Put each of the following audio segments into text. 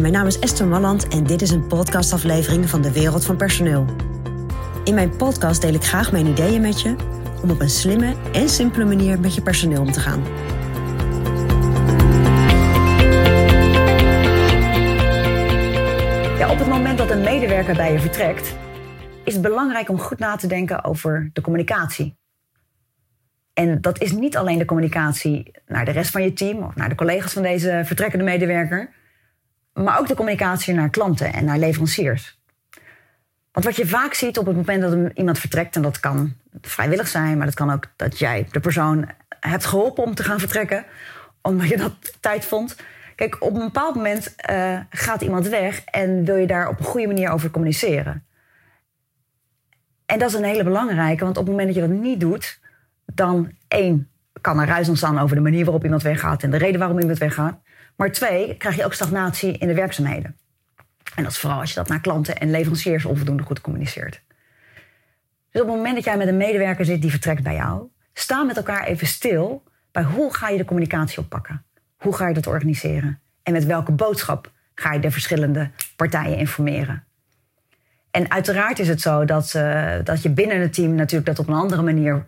Mijn naam is Esther Malland en dit is een podcastaflevering van de Wereld van Personeel. In mijn podcast deel ik graag mijn ideeën met je om op een slimme en simpele manier met je personeel om te gaan. Ja, op het moment dat een medewerker bij je vertrekt, is het belangrijk om goed na te denken over de communicatie. En dat is niet alleen de communicatie naar de rest van je team of naar de collega's van deze vertrekkende medewerker, maar ook de communicatie naar klanten en naar leveranciers. Want wat je vaak ziet op het moment dat iemand vertrekt, en dat kan vrijwillig zijn, maar dat kan ook dat jij de persoon hebt geholpen om te gaan vertrekken, omdat je dat tijd vond. Kijk, op een bepaald moment uh, gaat iemand weg en wil je daar op een goede manier over communiceren. En dat is een hele belangrijke, want op het moment dat je dat niet doet, dan één, kan er ruis ontstaan over de manier waarop iemand weggaat en de reden waarom iemand weggaat. Maar twee, krijg je ook stagnatie in de werkzaamheden. En dat is vooral als je dat naar klanten en leveranciers onvoldoende goed communiceert. Dus op het moment dat jij met een medewerker zit die vertrekt bij jou, sta met elkaar even stil bij hoe ga je de communicatie oppakken? Hoe ga je dat organiseren? En met welke boodschap ga je de verschillende partijen informeren? En uiteraard is het zo dat, uh, dat je binnen het team natuurlijk dat op een andere manier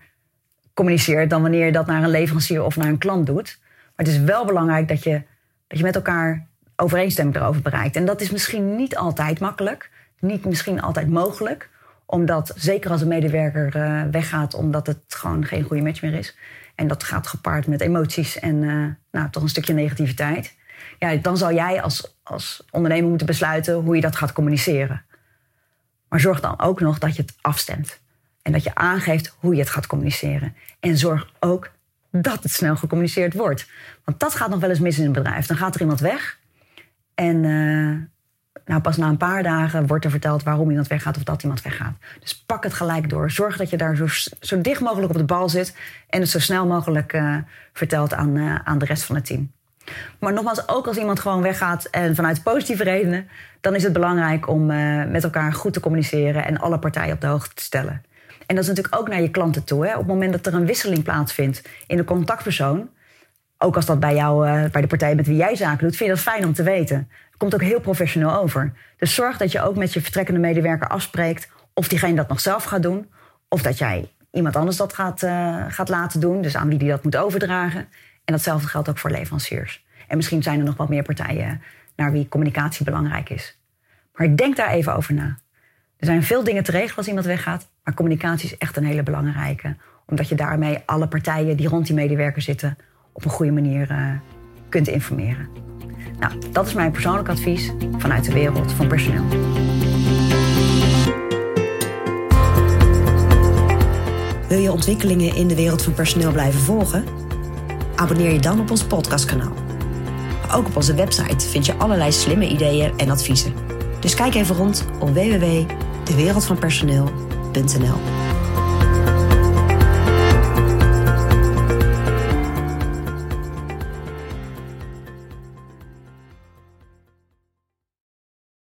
communiceert dan wanneer je dat naar een leverancier of naar een klant doet. Maar het is wel belangrijk dat je, dat je met elkaar overeenstemming erover bereikt. En dat is misschien niet altijd makkelijk, niet misschien altijd mogelijk, omdat zeker als een medewerker uh, weggaat omdat het gewoon geen goede match meer is. En dat gaat gepaard met emoties en uh, nou, toch een stukje negativiteit. Ja, dan zal jij als, als ondernemer moeten besluiten hoe je dat gaat communiceren. Maar zorg dan ook nog dat je het afstemt. En dat je aangeeft hoe je het gaat communiceren. En zorg ook dat het snel gecommuniceerd wordt. Want dat gaat nog wel eens mis in een bedrijf. Dan gaat er iemand weg. En uh, nou, pas na een paar dagen wordt er verteld waarom iemand weggaat of dat iemand weggaat. Dus pak het gelijk door. Zorg dat je daar zo, zo dicht mogelijk op de bal zit. En het zo snel mogelijk uh, vertelt aan, uh, aan de rest van het team. Maar nogmaals, ook als iemand gewoon weggaat en vanuit positieve redenen, dan is het belangrijk om met elkaar goed te communiceren en alle partijen op de hoogte te stellen. En dat is natuurlijk ook naar je klanten toe. Hè? Op het moment dat er een wisseling plaatsvindt in de contactpersoon, ook als dat bij jou, uh, bij de partij met wie jij zaken doet, vind je dat fijn om te weten. Komt ook heel professioneel over. Dus zorg dat je ook met je vertrekkende medewerker afspreekt of diegene dat nog zelf gaat doen, of dat jij iemand anders dat gaat, uh, gaat laten doen, dus aan wie die dat moet overdragen. En datzelfde geldt ook voor leveranciers. En misschien zijn er nog wat meer partijen naar wie communicatie belangrijk is. Maar denk daar even over na. Er zijn veel dingen te regelen als iemand weggaat, maar communicatie is echt een hele belangrijke. Omdat je daarmee alle partijen die rond die medewerker zitten op een goede manier uh, kunt informeren. Nou, dat is mijn persoonlijk advies vanuit de wereld van personeel. Wil je ontwikkelingen in de wereld van personeel blijven volgen? Abonneer je dan op ons podcastkanaal. Ook op onze website vind je allerlei slimme ideeën en adviezen. Dus kijk even rond op www.dewereldvanpersoneel.nl